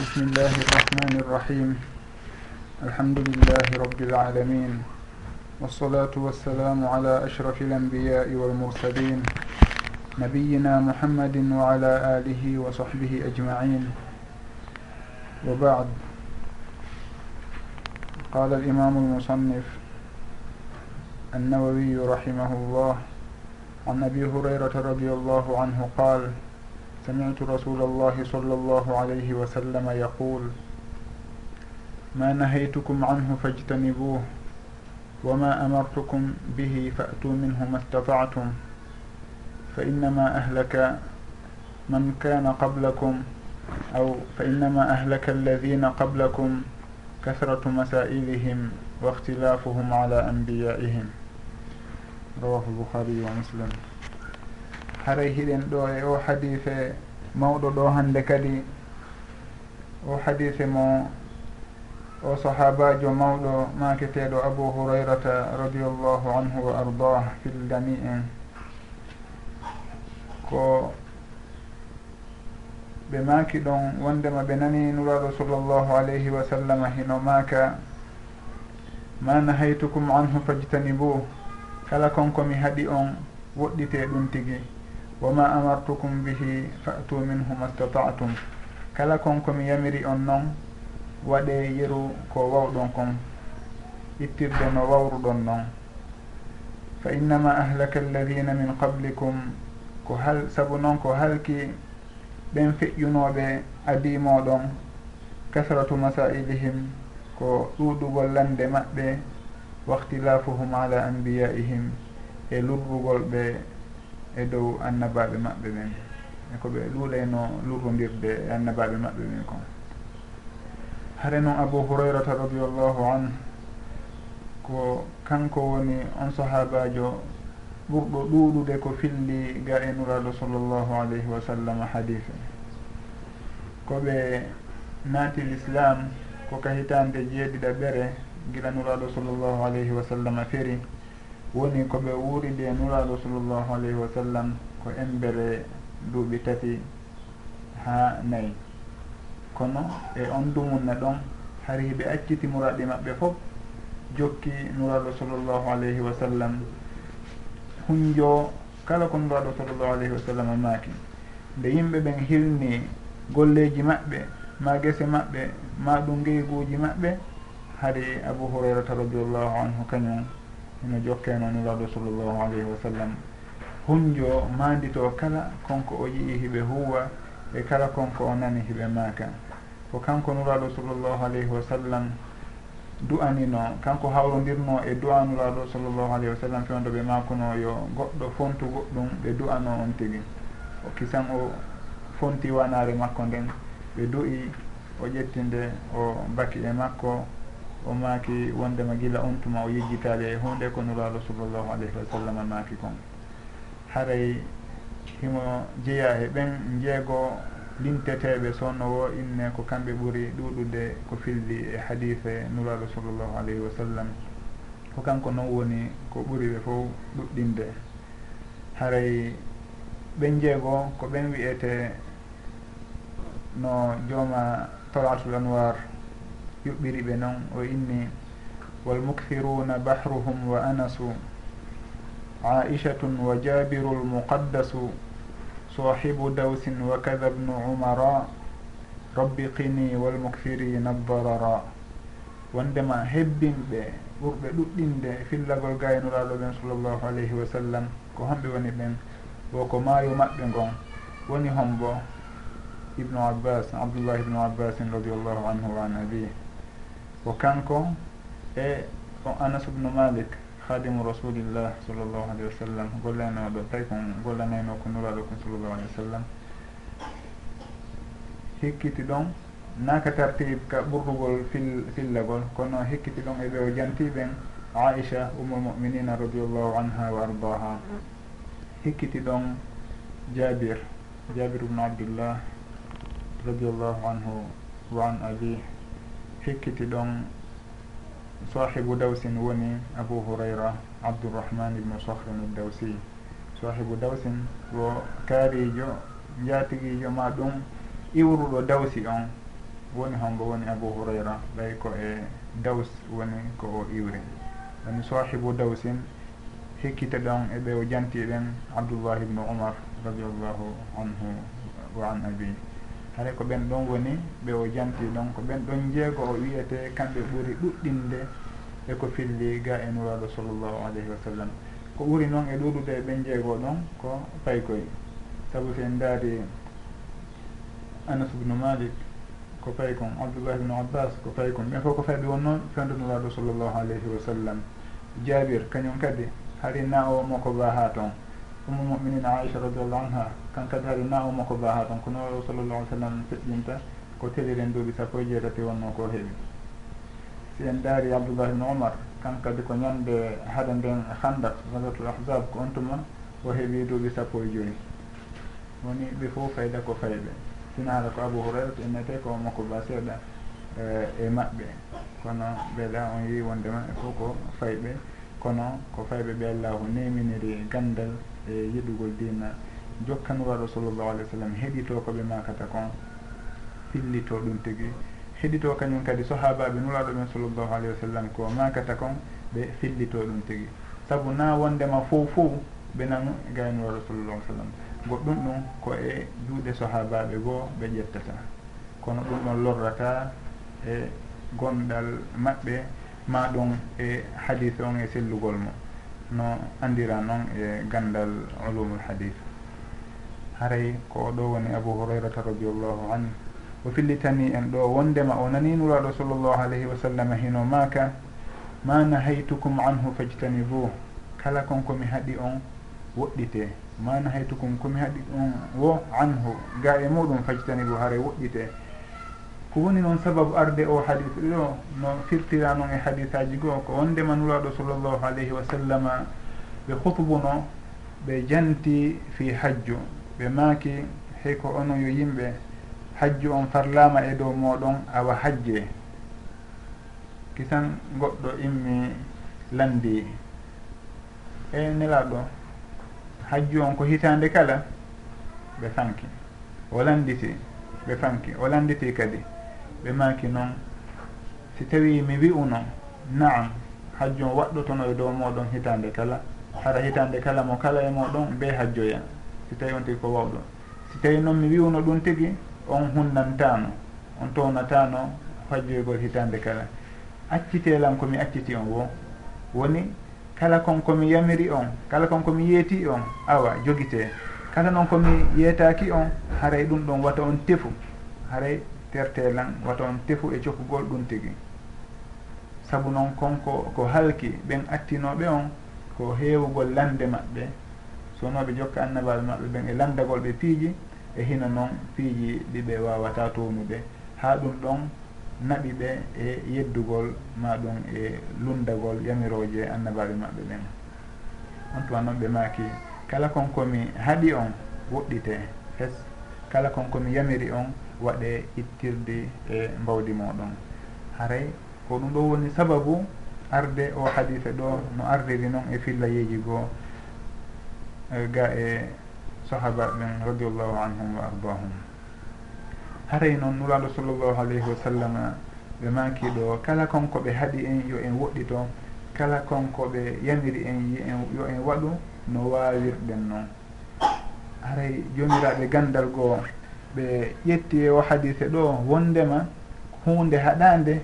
بسم الله الرحمن الرحيم الحمد لله رب العالمين والصلاة والسلام على أشرف الأنبياء والمرسلين نبينا محمد وعلى آله وصحبه أجمعين وبعد قال الإمام المصنف النووي رحمه الله عن أبي هريرة رضي الله عنه قال سمعت رسول الله صلى الله عليه وسلم يقول ما نهيتكم عنه فاجتنبوه وما أمرتكم به فأتوا منه ما استطعتم فإنما أهلك من كان قبلكم أو فإنما أهلك الذين قبلكم كثرة مسائلهم واختلافهم على أنبيائهم. رواه البخاري ومسلم. haray hiɗen ɗo e o hadife mawɗo ɗo hande kadi. O hadife mo o sahabajo mawɗo maketeɗo abou hurayrata radiallahu anhu wa ardah fil jami en. Ko ɓe maaki ɗon wondema ɓe nani nuraɗo sallllahu alayhi wa sallam hino maaka ma nahaytukum anhu fajtanibuh kala konkomi haɗi on woɗɗite ɗum tigi. wama amartukum bihi fatu minhu ma mastatatum kala kon komi yamiri on noon waɗe yeru ko wawɗon kon ittirde no wawruɗon noon fa innama ahlaka alladina min qablikum ko hal saabu noon ko halki ɓen feƴƴunoɓe adimoɗon kasratu masailihim ko ɗuɗugol lande maɓɓe wahtilafuhum ala anbiyaihim e lurrugol ɓe e dow annabaɓe maɓɓe ɓen e koɓe ɗuulayno luɓodirde e annabaɓe maɓɓe ɓen kon. Hare noon abou hurayrata radiallahu an ko kanko woni on sahabajo ɓurɗo ɗuuɗude ko filli ga e nuraɗo sallllahu alayhi wa sallam hadife koɓe naati l'islam ko kahitande jeeɗiɗa ɓere gila nuraɗo sallllahu alayhi wa sallam feri woni ko ɓe wuuridi e nuraaɗo sallllahu alayhi wa sallam ko embere duuɓi tati haa nayi. Kono e on dumunna ɗon hari ɓe acciti muraɗi maɓɓe fof jokki nuraaɗo sallllahu alayhi wa sallam hunjo kala ko nuraaɗo sallllahu alayhi wa sallam maaki. Nde yimɓe ɓen hilni golleeji maɓɓe ma gese maɓɓe ma ɗum ngeyguuji maɓɓe hari abou hurairata radiallahu anhu kañum ino jokkeno nuraɗo sallllahu alayhi wa sallam. Hunjo mandito kala konko o yii hiɓe huwa e kala konko o nani hiɓe maaka. Ko kanko nuraɗo sallllahu alayhi wa sallam du'anino kanko hawrodirno e du'a nuraɗo sallllahu alayhi wa sallam fewndo ɓe makuno yo goɗɗo fontu goɗɗum ɓe du'ano on tigi. O kisan o fonti wanare makko nden ɓe du'i o ƴettinde o baki e makko o maaki wondema gila on tuma o yejjitali e hunde ko nuraɗo sallllahu alayhi wa sallam maaki kon. Haray himo jeeya e ɓen jeego linteteɓe sonnowo inne ko kamɓe ɓuuri ɗuɗude ko filli e hadise nuraɗo sallllahu alayhi wa sallam. Ko kanko noon woni ko ɓuri ɓe fof ɗuɗɗinde haray ɓen jeego ko ɓen wiyete no jooma talatul anwar yuɓɓiri ɓe noon o inni walmukthiruna bahruhum wa anasu aishatun wa jabiru lmuqaddasu sahibu dawsin wa kada bnu umara rabbi qini walmukthirina darara wondema hebbinɓe ɓurɓe ɗuɗɗinde fillagol gaynuraɗo ɓen sallllahu alayhi wa sallam ko homɓe woni ɓen o ko maayo maɓɓe ngon. Woni hombo ibnu abbas abdoullah ibnu abbasin radiallahu anhu wa an abih ko kanko e o anas ubnu malik hadimu rasulillah sallllahu alayhi wa sallam. Gollanoɗo tawi kon gollanayno ko nuraɗo kon sallllahu alayhi wa sallam. Hikkiti ɗon naka tartib ka ɓurrugol fil fillagol. Kono hikkiti ɗon eɓe o jantiɓen aicha ummul muminina radiallahu anha wa ardaha. Hikkiti ɗon jabir jabir ubnu abdillah radiallahu anhu wa an abih hikkiti ɗon sahibu dawsin woni abou hurayra abdourahman ibnu sahrin dawsi sahibu dawsin wo kaarijo jatiguijo ma ɗum iwruɗo dawsi on. Woni hombo woni abou hurayra ɓay ko e daws woni ko o iwri. Woni sahibu dawsin hikkite ɗon e ɓe o jantiɗen abdoullah ibnu umar radiallahu anhu wa an abi haray ko ɓen ɗon woni ɓe o janti ɗon ko ɓen ɗon jeego o wiyete kamɓe ɓuuri ɗuɗɗinde e ko filli ga e nuraɗo sallllahu alayhi wa sallam. Ko ɓuri noon e ɗuɗude e ɓen jeego ɗon ko paykoye saabu so en daari anas ubnu malik ko fayi kon abdoullah ibne abbas ko fayi kon ɓen fof ko fayɓe won noon wonnoon fendanuraɗo sallllahu alayhi wa sallam. Jabir kañum kadi hari na o mo ko ba ha toon. ummu muminin aicha radiallahu anha kan kadi hari na umma ko ba ha ko kono sallallah alih sallam feƴƴinta ko teliren duuɓi sappo e jeetati wonno ko heewi. Si en daari abdoullah ibne omar kan kadi ko ñande haɗa nden handak gazatul ahzab ko on tuma o heewi duuɓi sappo e joyi woni ɓe fof fayda ko fayɓe. Sina haala ko abou hurairata innete ko makko ba seeɗa eh, e maɓɓe. Kono ɓeeɗa on yi wondema e fof ko fayɓe. kono ko fayɓe ɓe allahu neminiri e gandal e yiɗugol dina. Jokkanuraɗo sallllahu alih w sallam heɗito koɓe makata kon fillito ɗum tigui heɗito kañum kadi sahabaɓe nuraɗo ɓen sallllahu alayhi wa sallam ko makata kon ɓe fillito ɗum tigui saabu na wondema fof fof ɓenan e gaynuraɗo sallllah alih w sallam. Goɗɗum ɗum ko e juuɗe sahabaɓe goo ɓe ƴettata. Kono ɗum ɗon lorrata e gonɗal maɓɓe ma ɗum e hadis on e sellugol mo no andira noon e gandal ulumul hadis haray ko ɗo woni abou hurairata radiallahu anhu. O fillitani en ɗo wondema o nani nuraɗo sallllahu alayhi wa sallam hino maka ma nahaytukum anhu fajtanibu kala kon komi haɗi on woɗɗite. Ma nahaytukum komi haɗi on wo anhu. Ga e muɗum fajtanibu haray woɗɗite. ko woni noon sababu arde o hadis ɗo no firtira noon e hadis aji goo ko wondema nuraɗo sallllahu alayhi wa sallama ɓe hutbuno ɓe janti fi hajju ɓe maaki hey ko ono yo yimɓe hajju on farlama e dow moɗon awa hajje. Kisan goɗɗo immi landi. E nelaɗo hajju on ko hitande kala? Ɓe fanki. O landiti ɓe fanki. O landiti kadi. ɓe maki noon. Si tawi mi wi'uno naam hajju hajjum waɗɗotono e dow moɗon hitande kala. Hara hitande kala mo kala e moɗon be hajjoya. Si tawi on tigi ko wawɗo si tawi noon mi wiwno ɗum tigi on hunnantano on townatano hajjoygol hitande kala. Accitelan komi acciti on wo woni kala kon komi yamiri on kala kon komi yeeti on awa jogite kala noon komi yeetaki on haray ɗum ɗon wata on tefu. Haray tertelan wata on tefu e cokkugol ɗum tigi. Saabu noon konko ko halki ɓen attinoɓe on ko heewugol lande maɓɓe sonoɓe jokka annabaɓe maɓɓe ɓen e landagol ɓe piiji e hino noon piiji ɗiɓe wawata tumude ha ɗum ɗon naɓi ɓe e yeddugol ma ɗum e lundagol yamiroje annabaɓe maɓɓe ɓen on tuma noon ɓe maaki kala konkomi haaɗi on woɗɗite hes kala konkomi yamiri on waɗe ittirde e mbawdi moɗon. Haray ko ɗum ɗo woni sababu arde o hadife ɗo no ardiri noon e fillayeji goo e ga e sahaba ɓen radiallahu anhum wa ardahum haray noon nuraɗo sallllahu alayhi wa sallam ɓe makiɗo kala konko ɓe haaɗi en yo en woɗɗito kala konko ɓe yamiri en yo en waɗu no wawirɗen noon haray jomiraɓe gandal goo ɓe ƴetti e o hadise ɗo wondema hunde haɗande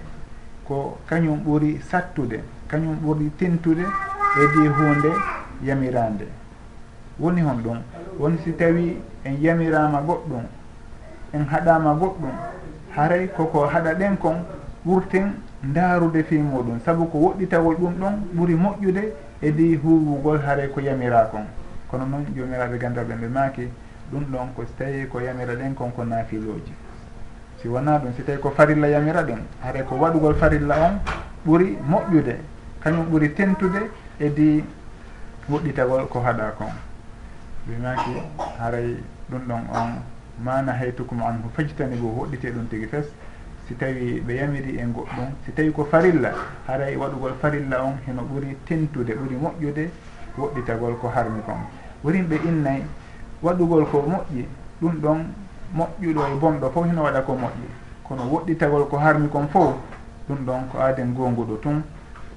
ko kañum ɓuuri sattude kañum ɓuri tintude e di hunde yamirande. Woni hon ɗum. Woni si tawi en yamirama goɗɗum en haɗama goɗɗum haray koko haɗa ɗen kon ɓurten ndaarude fi muɗum. Saabu ko woɗɗitagol ɗum ɗon ɓuuri moƴƴude e di huwugol haray ko yamira kon kono noon jomiraɓe gandal ɓe ɓe maaki ɗum ɗon ko so tawi ko yamira ɗen kon ko nafiloji. Si wona ɗum si tawi ko farilla yamira ɗum haɗa ko waɗugol farilla on ɓuri moƴƴude kañum ɓuri tentude e di woɗɗitagol ko haɗa kon wimaki haray ɗum ɗon on mana haytukum anhu fajtani go woɗɗite ɗum tigi fes. Si tawi ɓe yamiri e goɗɗum si tawi ko farilla haray waɗugol farilla on heno ɓuri tentude ɓuri moƴƴude woɗɗitagol ko harmi kon. Worin ɓe innayi waɗugol ko moƴƴi ɗum ɗon moƴƴuɗo e bonɗo fof hino waɗa ko moƴƴi. Kono woɗɗitagol ko harmi kon fof ɗum ɗon ko aaden gonguɗo tun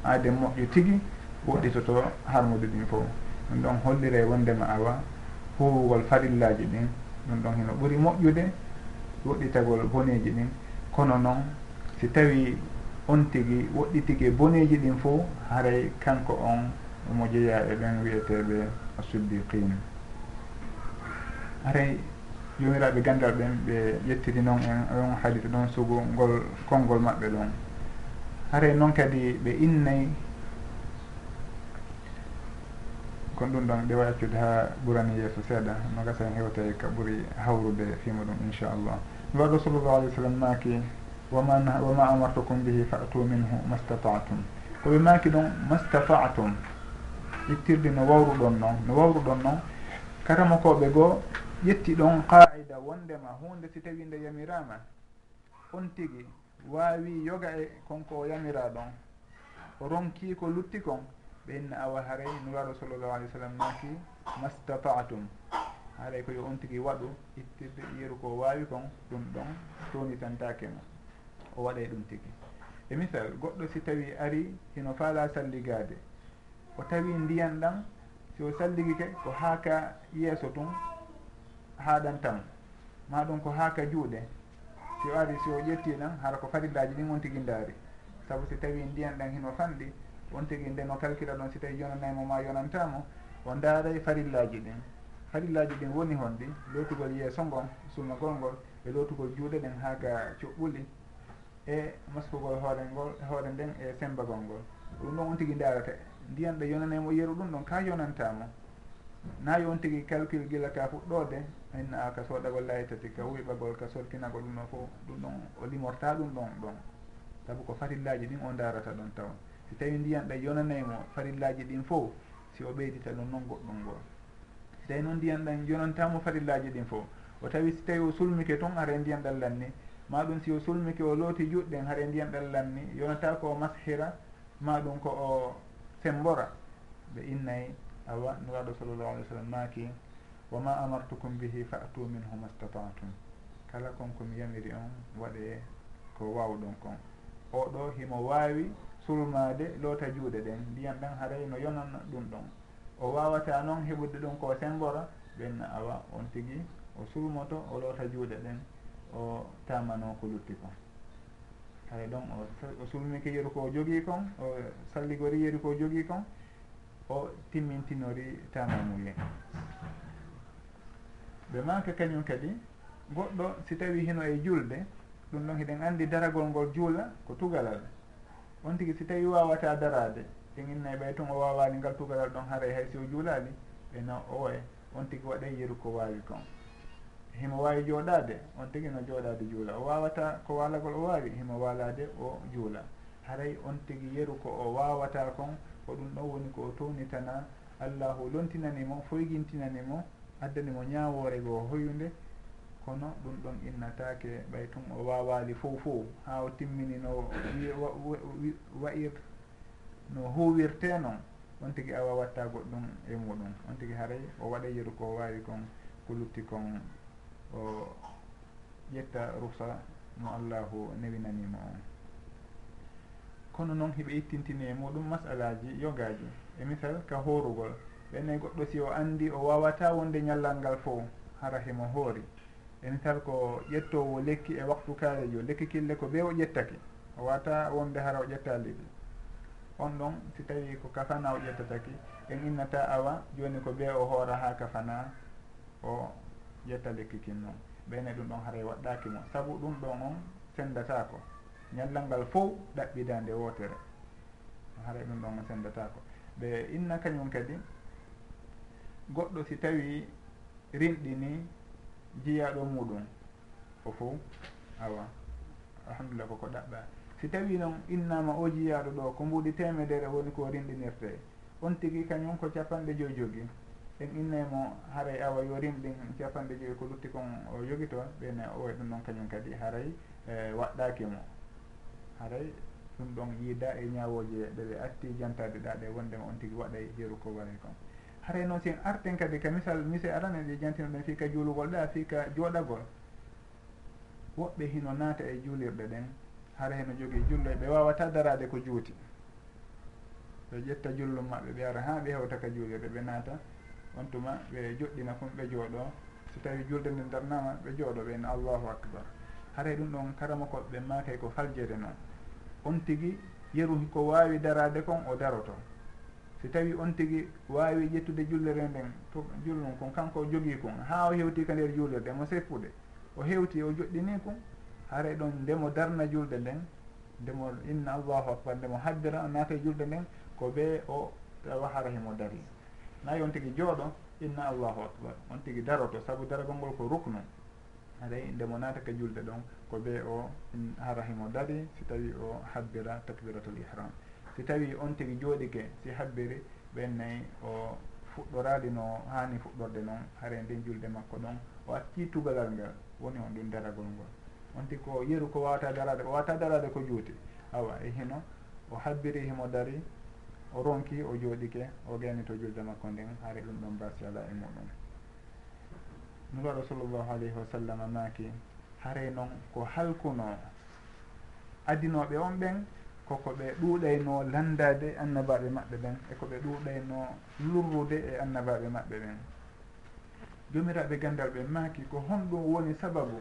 aaden moƴƴo tigi woɗɗitoto harmude ɗin fof. Ɗum ɗon hollire wondema awa huwugol farillaji ɗin ɗum ɗon hino ɓuuri moƴƴude woɗɗitagol boneji ɗin. Kono noon si tawi on tigi woɗɗitigi e boneji ɗin fof haray kanko on omo jeeya e ɓen wiyeteɓe suddiqin haray jomiraɓe gandal ɓen ɓe ƴettiri noon en on haalirde ɗon sugu ngol konngol maɓɓe ɗon haray noon kadi ɓe innayi kon ɗum ɗon ɓe wawi accude ha ɓurani yeeso seeɗa. No gasa hen hewtawi e ka ɓuuri hawrude fiima ɗum inchallah waɗo sallllahu alih w sallam maaki wama wama amartukum bihi fatu minhu mastatatum. Koɓe maaki ɗon mastatatum. Ittirde no wawruɗon noon no wawruɗon noon karama koɓe goo ƴetti ɗon qaida wondema hunde si tawi nde yamirama. On tigi wawi yoga e konko o yamira ɗon. O ronki ko lutti kon ɓe inna awa haray nuraɗo sallllahu alih w sallam naaki mastatatum. Haray koyo on tigi waɗu ittirde yeru ko wawi kon ɗum ɗon tonitantake mo. O waɗay ɗum tigi. E misal goɗɗo si tawi ari hino faala salligade o tawi ndiyan ɗan si o salligike ko haaka yeeso tun haɗantamo ma ɗum ko haaka juuɗe. Si o ari si o ƴetti ɗan hara ko farillaji ɗin on tigui daari saabu si tawi ndiyan ɗan hino fanɗi on tigui nden o calcula ɗon si tawi yonanaymo ma yonantamo o daaray farillaji ɗin. Farillaji ɗin woni honɗi lotugol yeeso ngon sunnogol ngol e lotugol juuɗe ɗen ha ga cuɓɓuli e maskugol hoore ngol hoore nden e sembagol ngol. Ɗum ɗon on tigui daarate ndiyan ɗo yonanaymo yeru ɗum ɗon ka yonantamo na yon tigui calcul gila ka fuɗɗode inna a ka soodagol laytati ka wuyɓagol ka sorkinagol ɗum ɗon fof ɗum ɗon o limorta ɗum ɗon ɗon. Saabu ko farillaji ɗin o darata ɗon tawa. Si tawi ndiyan ɗa yonanaymo farillaji ɗin fof si o ɓeydita ɗum noon goɗɗum ngol si tawi noon ndiyan ɗan yonantamo farillaji ɗin fof o tawi si tawi o sulmike toon hara ndiyan ɗan lanni ma ɗum si o sulmike o looti juɗɗen hara ndiyan ɗan lanni yonata ko o mashira ma ɗum ko o sembora ɓe innayi awa nuraɗo sallllahu alih w sallam maaki wama amartukum bihi fatu minhu mastatatum kala kon komi yamiri on waɗe ko wawɗon kon oɗo himo wawi sulmade loota juuɗe ɗen ndiyam ɗen haray no yonan ɗum ɗon o wawata noon heɓude ɗum ko sengora ɓenna awa on tigui o sulmoto o loota juuɗe ɗen o tamano ko lutti kon hay ɗon o sulmiki yeru ko jogui kon o salligori yeru ko jogui kon o timmintinori tamamuyen ɓe manque kañum kadi goɗɗo si tawi hino e julde ɗum ɗon hiɗen andi daragol ngol juula ko tugalal. On tigui si tawi wawata darade en innayi e ɓay tun o wawani ngal tugalal ɗon haara e hay si o juulali ɓe no owoye on tigui waɗay yeru ko wawi kon. Himo wawi jooɗade on tigui no jooɗade juula. O wawata ko walagol o wawi himo walade o juula. Haray on tigui yeru ko o wawata kon ko ɗum ɗon woni ko townitana allahu lontinanimo mo addanimo ñawore goo hoyunde kono ɗum ɗon innatake ɓay tun o wawali fow fof ha o timmini no wayir no huwirte noon on tigui awa watta goɗɗum e muɗum on tigui haaray o waɗa yeru ko wawi kon ko lutti kon o ƴetta rusa mo allahu newinanimo on. kono noon heɓe ittintini e muɗum masalaji yogaji. E misal ka horugol ɓenne goɗɗo si o andi o wawata wonde ñallal ngal fof hara hemo hoori. E misal ko ƴettowo lekki e waktu kaalejo lekki kille ko ɓe o ƴettaki o wata wonde hara o ƴettaliɗi on ɗon si tawi ko kafana o ƴettataki en innata awa joni ko ɓe o hoora ha kafana o ƴetta lekki kin noon ɓeyne ɗum ɗon haara e waɗɗakimo saabu ɗum ɗon on sendatako. ñallal ngal fof ɗaɓɓidande wotere haara ɗum ɗon sendatako ɓe inna kañum kadi goɗɗo si tawi rinɗini jiyaɗo muɗum o fof awa alhamdulillah koko ɗaɓɓa. Si tawi noon innama o jiyaɗo ɗo ko mbuuɗi temedere woni ko rinɗinirte. On tigui kañum ko capanɗe joyi jogui en innaymo haaray awa yo rinɗin capanɗe joyi ko lutti kon o jogui toon ɓene o way ɗum ɗon kañum kadi haray e waɗɗakimo haray ɗum ɗon yiida e ñawoje ɗeɓe atti jantade ɗa ɗe wondema on tigui waɗay yeru ko waɗay kon haray noon sin arten kadi ka misal misal arane ɗe jantinoɗen fii ka juulugol ɗa fii ka jooɗagol. Woɓɓe hino naata e juulirɗe ɗen hara heno jogii jullo ɓe wawata darade ko juuti. Ɓe ƴetta jullum maɓɓe ɓe ara ha ɓe hewta ka juulirɗe ɓe naata. On tuma ɓe joɗɗina fum ɓe jooɗo so tawi julde nde darnama ɓe jooɗo ɓen allahu acbar haray ɗum ɗon karama koɓe makay ko faljere noon. on tigi yeru ko wawi darade kon o daroto. Si tawi on tigi wawi ƴettude jullere nden to jullum kon kanko jogui kon ha o hewti ka nder jullirde mo seppude o hewti o joɗɗini kon haray ɗon ndemo darna julde nden ndemo inna allahu akbar ndemo habbira naata julde nden ko ɓe o tawa hara himo dari nayi on tigi jooɗo inna allahu akbar. On tigi daroto saabu daragol ngol ko ruknu. aɗay ndemo naataka julde ɗon ko ɓe o ha rahimo dari si tawi o habbira takbiratul ihram. Si tawi on tigui jooɗike si habbiri ɓennayi o fuɗɗorali no hani fuɗɗorde noon hare nden julde makko ɗon o acci tugalal ngal woni on ɗum daragol ngol. On tigi ko yeru ko wawata darade o wawata darade ko juuti. Awa e hino o habbiri himo dari o ronki o jooɗike o gayni to julde makko nden haare ɗum ɗon basi ala e muɗum. nuraɗo sallllahu alayhi wa sallam maaki haray noon ko halkuno adinoɓe on ɓen koko ɓe ɗuuɗayno landade annabaɓe maɓɓe ɓen eko ɓe ɗuuɗayno lurrude e annabaɓe maɓɓe ɓen. Jomiraɓe gandal ɓe maaki ko honɗum woni sababu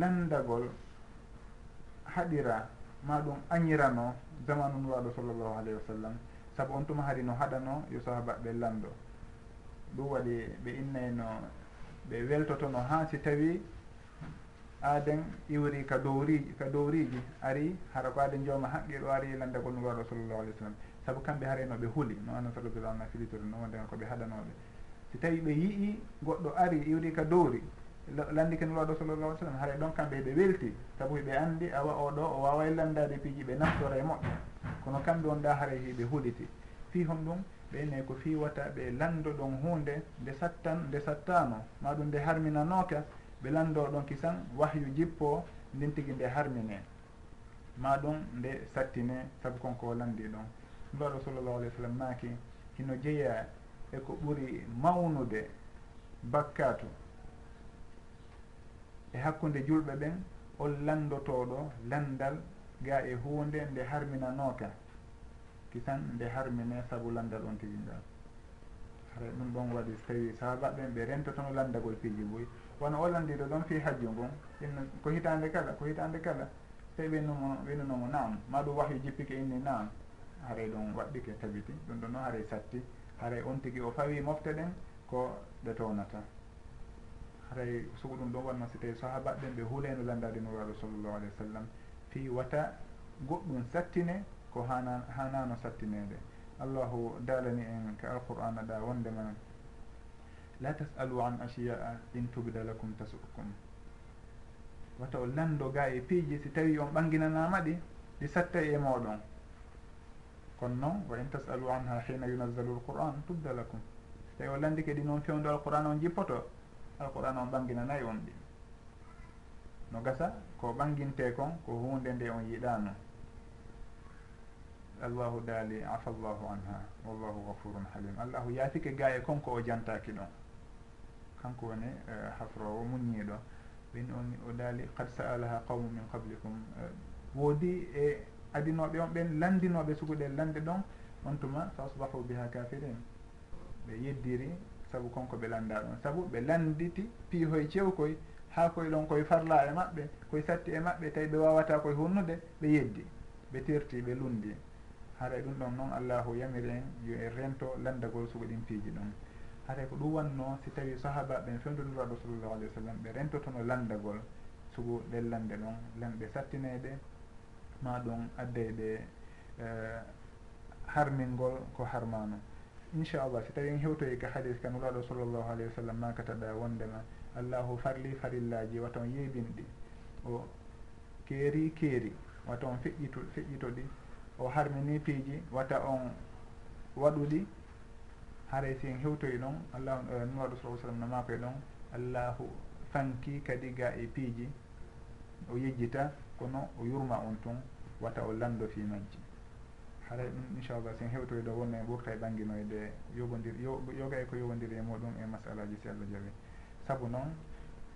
landagol haɗira ma ɗum añirano zamanu nuraɗo sallllahu alayhi wa sallam. Saabu on tuma haari no haɗano yo sahabaɓe lando. Ɗum waɗi ɓe innayno ɓe weltotono ha si tawi aaden iwri ka dowriji ka dowriji ari hara ko aaden jooma haqqi ɗo ari landagol nulaɗo sallllahu alih w sallam. Saabu kamɓe hareno ɓe huuli no anna sallallahu alih filitori no wondema koɓe haɗanoɓe si tawi ɓe yii goɗɗo ari iwri ka dowri landi ken nulaɗo sallllahu alih sallam haray ɗon kamɓe ɓe welti. Saabu ɓe andi awa oɗo o wawa landade piiji ɓe naftora e moƴƴo kono kamɓe wonɗa haray hiɓe huuliti fi hon ɗum ɓeyne ko fiwata ɓe lando ɗon hunde nde sattan nde sattano. Maɗum nde harminanoka ɓe lando ɗon kisan wahyu jippo ndin tigui nde harmine. Ma ɗum nde sattine saabu konko landi ɗon. Mbaɗo sallllahu alih w sallam maaki hino jeeya eko ɓuuri mawnude bakkatu. E hakkude julɓe ɓen on landotoɗo landal ga e hunde nde harminanoka fitti tan nde harmine saabu landal on tigi ngal ara ɗum ɗon waɗi so tawi sahabaɓen ɓe rentotono landagol piiji boyi wono o landiɗo ɗon fi hajju ngon inno ko hitande kala ko hitande kala tawi ɓennumo ɓennunomo naam. Maɗum wahyu jippike inni naam. Haray ɗum waɗɗike tabiti ɗum ɗo noon haray satti. Haray on tigui o fawi mofte ɗen ko ɗe townata. Haray sugo ɗum ɗon wanno so tawi sahabaɓen ɓe huuleno landade nuraɗo sallllahu alayhi wa sallam. Fi wata goɗɗum sattine ko hana hanano sattinede. Allahu dalani en ka alqur'ana ɗa wondema la tasalu an achiya'a in tubda lakum tasukum wata o lando ga e piiji si tawi on ɓanginanama ɗi ɗi satta e moɗon kono noon wa in tasalu anha hina yunazzalu lqur'an tubda lakum. So tawi o landi ɗi noon fewdo alqur'an on jippoto alqur'an on ɓanginanayi on ɗi. No gasa ko ɓanginte kon ko hunde nde on yiɗano. allahu daali afa llahu anha wallahu gafurun halim. Allahu yaafike gaye konko o jantaki ɗon. Kanko woni e, hafrowo muñiiɗo ɓin on o daali qad sa'alaha qawmu min qablikum. E, woodi e adinoɓe on ɓen landinoɓe suguɗe lande ɗon on tuma fa asbahu biha kafirin ɓe yeddiri saabu konko ɓe landa ɗon. Saabu ɓe landiti piihoye cewkoy ha koye ɗon koye farla e maɓɓe koye satti e maɓɓe tawi ɓe wawata koye hunnude ɓe yeddi ɓe tirti ɓe lundi haray ɗum ɗon noon allahu yamiri en yo e rento landagol sugo ɗin piiji ɗon. Haray ko ɗum wanno si tawi sahaba ɓen fendodiraɗo sallllahu alih w sallam ɓe rentotono landagol sugo ɗen lande ɗon. Lanɗe sattineɗe ma ɗum addeyɗe harmingol ko harmano. Inchallah si tawi en hewtoyi ka hadis ka nuraɗo sallllahu alayhi wa sallam makataɗa wondema allahu farli farillaji waton yeybinɗi o keeri keeri waton feƴƴito feƴƴito ɗi o harmini piiji wata on waɗuɗi haray si en hewtoyi ɗon allah num eh, waɗu sa sallam no makoye ɗon allahu fanki kadi ga e piiji o yejjita kono o yurma on tun wata o lando fi majji. Haray ɗum inchallah sen hewtoyi ɗo wonno en ɓurta e ɓanginoyde yogodir yoga e ko yogodiri e muɗum e masalaji si allah jaɓi. Saabu noon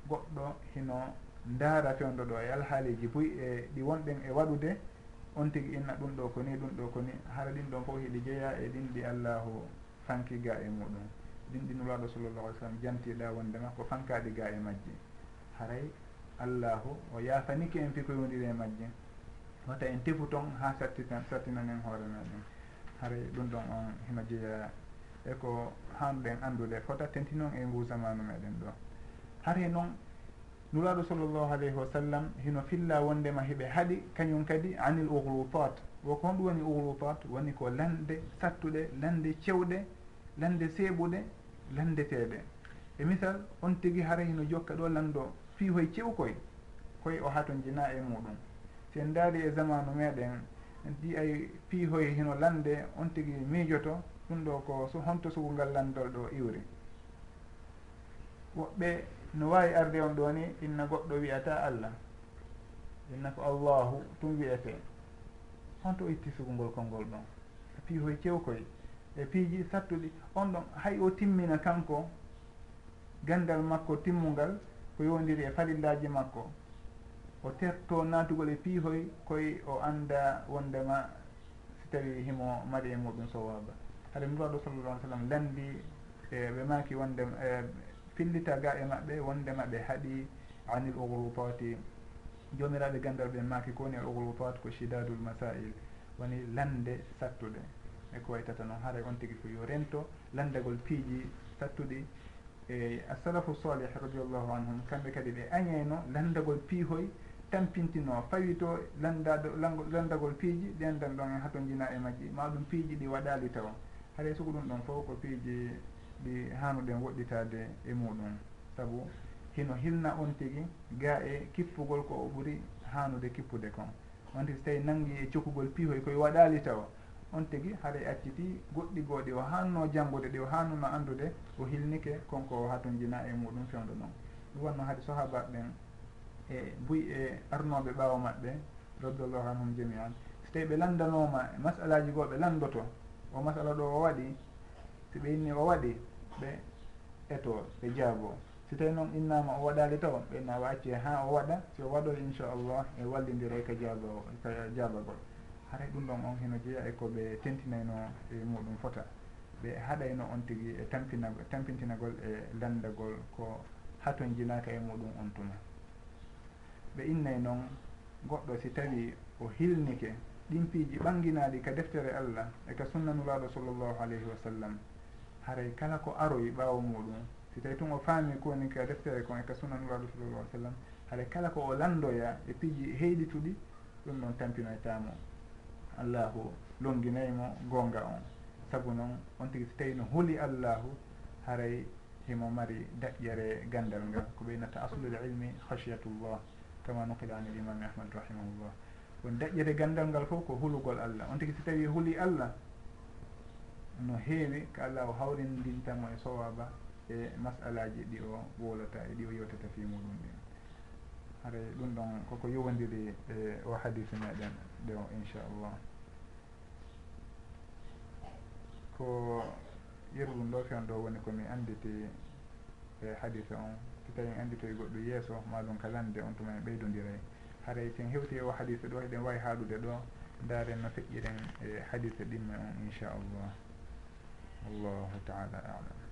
goɗɗo hino ndaara fewdo ɗo e alhaaliji boyi e ɗi wonɗen e waɗude on tigui inna ɗum ɗo ko ni ɗum ɗo ko ni. Hara ɗin ɗon fof hiɗi jeeya e ɗin ɗi allahu fanki ga e muɗum. Ɗin ɗi nuraɗo sallllahu alih sallam jantiɗa wondema ko fankaɗi ga e majji. Haray allahu o yafaniki en fikoyodiri e majji. Wata en tefu toon ha sattitan sattinanen hoore meɗen haray ɗum ɗon on hino jeeya. E ko hanɗen andude fota tentinon e ngu zamanu meɗen ɗo. Haray noon nuraɗo sallllahu alayhi wa sallam hino filla wondema heɓe haaɗi kañum kadi anil uglutat woko honɗum woni uglutat woni ko lande sattuɗe lande cewɗe lande seeɓuɗe landeteɗe e misal on tigui hara hino jokka ɗo lando fiihoye cewkoy koye o hato jina e muɗum. Si en daari e zamanu meɗen en ɗi ay piihoye hino lande on tigui miijoto ɗum ɗo ko honto sugungal landol ɗo iwri. Woɓɓe no wawi arde on ɗo ni inna goɗɗo wiyata allah. Inna ko allahu tum wiyete honto itti sugungol konngol ɗon. E piihoye cewkoye e piiji sattuɗi. On ɗon hay o timmina kanko gandal makko timmungal ko yowdiri e falillaji makko. O terto natugol e piihoy koye o anda wondema si tawi himo mari e muɗum sowaba haɗa muraɗo sallallah alih sallam landi e ɓe maki wondema e fillita ga e maɓɓe wondema ɓe haaɗi anil oglutati jomiraɓe gandal ɓe maki ko woni al oglutat ko chidadul masail woni lande sattuɗe e ko waytata noon haray on tigui ko yo rento landagol piiji sattuɗi. E assalafu salih radiallahu anhum kamɓe kadi ɓe añeyno landagol piihoy tampintino fawito landado landagol piiji ɗendan ɗon e hato jina e majji. Ma ɗum piiji ɗi waɗali taw haɗay sugo ɗum ɗon fof ko piiji ɗi hanuɗen woɗɗitade e muɗum. Saabu hino hilna on tigui ga e kippugol ko o ɓuuri hanude kippude kon. On tigui so tawi nangi e cokkugol piihoy koye waɗali taw on tigui haray acciti goɗɗi gooɗi o hanno janggude ɗi o hannuno andude o hilnike konko o hatojina e muɗum fewdo noon ɗum wonno haade sahabaɓe ɓen e buy e arnoɓe ɓaawo maɓɓe radiallahu anhum jami an so tawi ɓe landanoma masalaji goo ɓe landoto o masala ɗo o waɗi so ɓe yinni o waɗi ɓe eto ɓe jaabo si tawi noon innama o waɗali taw ɓenna o acci ha o waɗa si o waɗoy inchallah e wallidire ka jaabo ka jaabagol haray ɗum ɗon on heno jeeya e koɓe tentinayno e muɗum fota. Ɓe haɗayno on tigui e tampinagol tampintinagol e landagol ko haton jinaka e muɗum on tuma. Ɓe innay noon goɗɗo si tawi o hilnike ɗin piiji ɓanginaɗi ka deftere allah e ka sunnanulaɗo sallllahu alayhi wa sallam haray kala ko aroyi ɓaawo muɗum. Si tawi tun o faami ko woni ka deftere kon e ka sunan uraɗo sallallah alih sallam haɗa kala ko o landoya e piiji heyɗituɗi ɗum ɗon tampinoytamo allahu longinaymo gonga on. Saabu noon on tigui so tawi no huuli allahu haray himo mari daƴƴere gandal ngal ko ɓeynata aslul ilmi khasiyatullah kama nuqila an l imami ahmad rahimahullah. Won daƴƴere gandal ngal fof ko hulugol allah. On tigui so tawi huuli allah no heewi ko allah o hawrindintamo e sowaba e masalaji ɗi o wolata e ɗi o yewtata fi muɗum ɗin haray ɗum ɗon koko yowodiri e o hadise meɗen ɗe o inchallah. Ko yerɗum ɗo fewn ɗo woni komi anditi e hadise on. So tawi anditoye goɗɗo yeeso maɗum kalande on tuma en ɓeydodiray haray sen hewti o hadise ɗo eɗen wawi haaɗude ɗo daren no feƴƴiren e hadise ɗimme on inchallah. wallahu taala alam.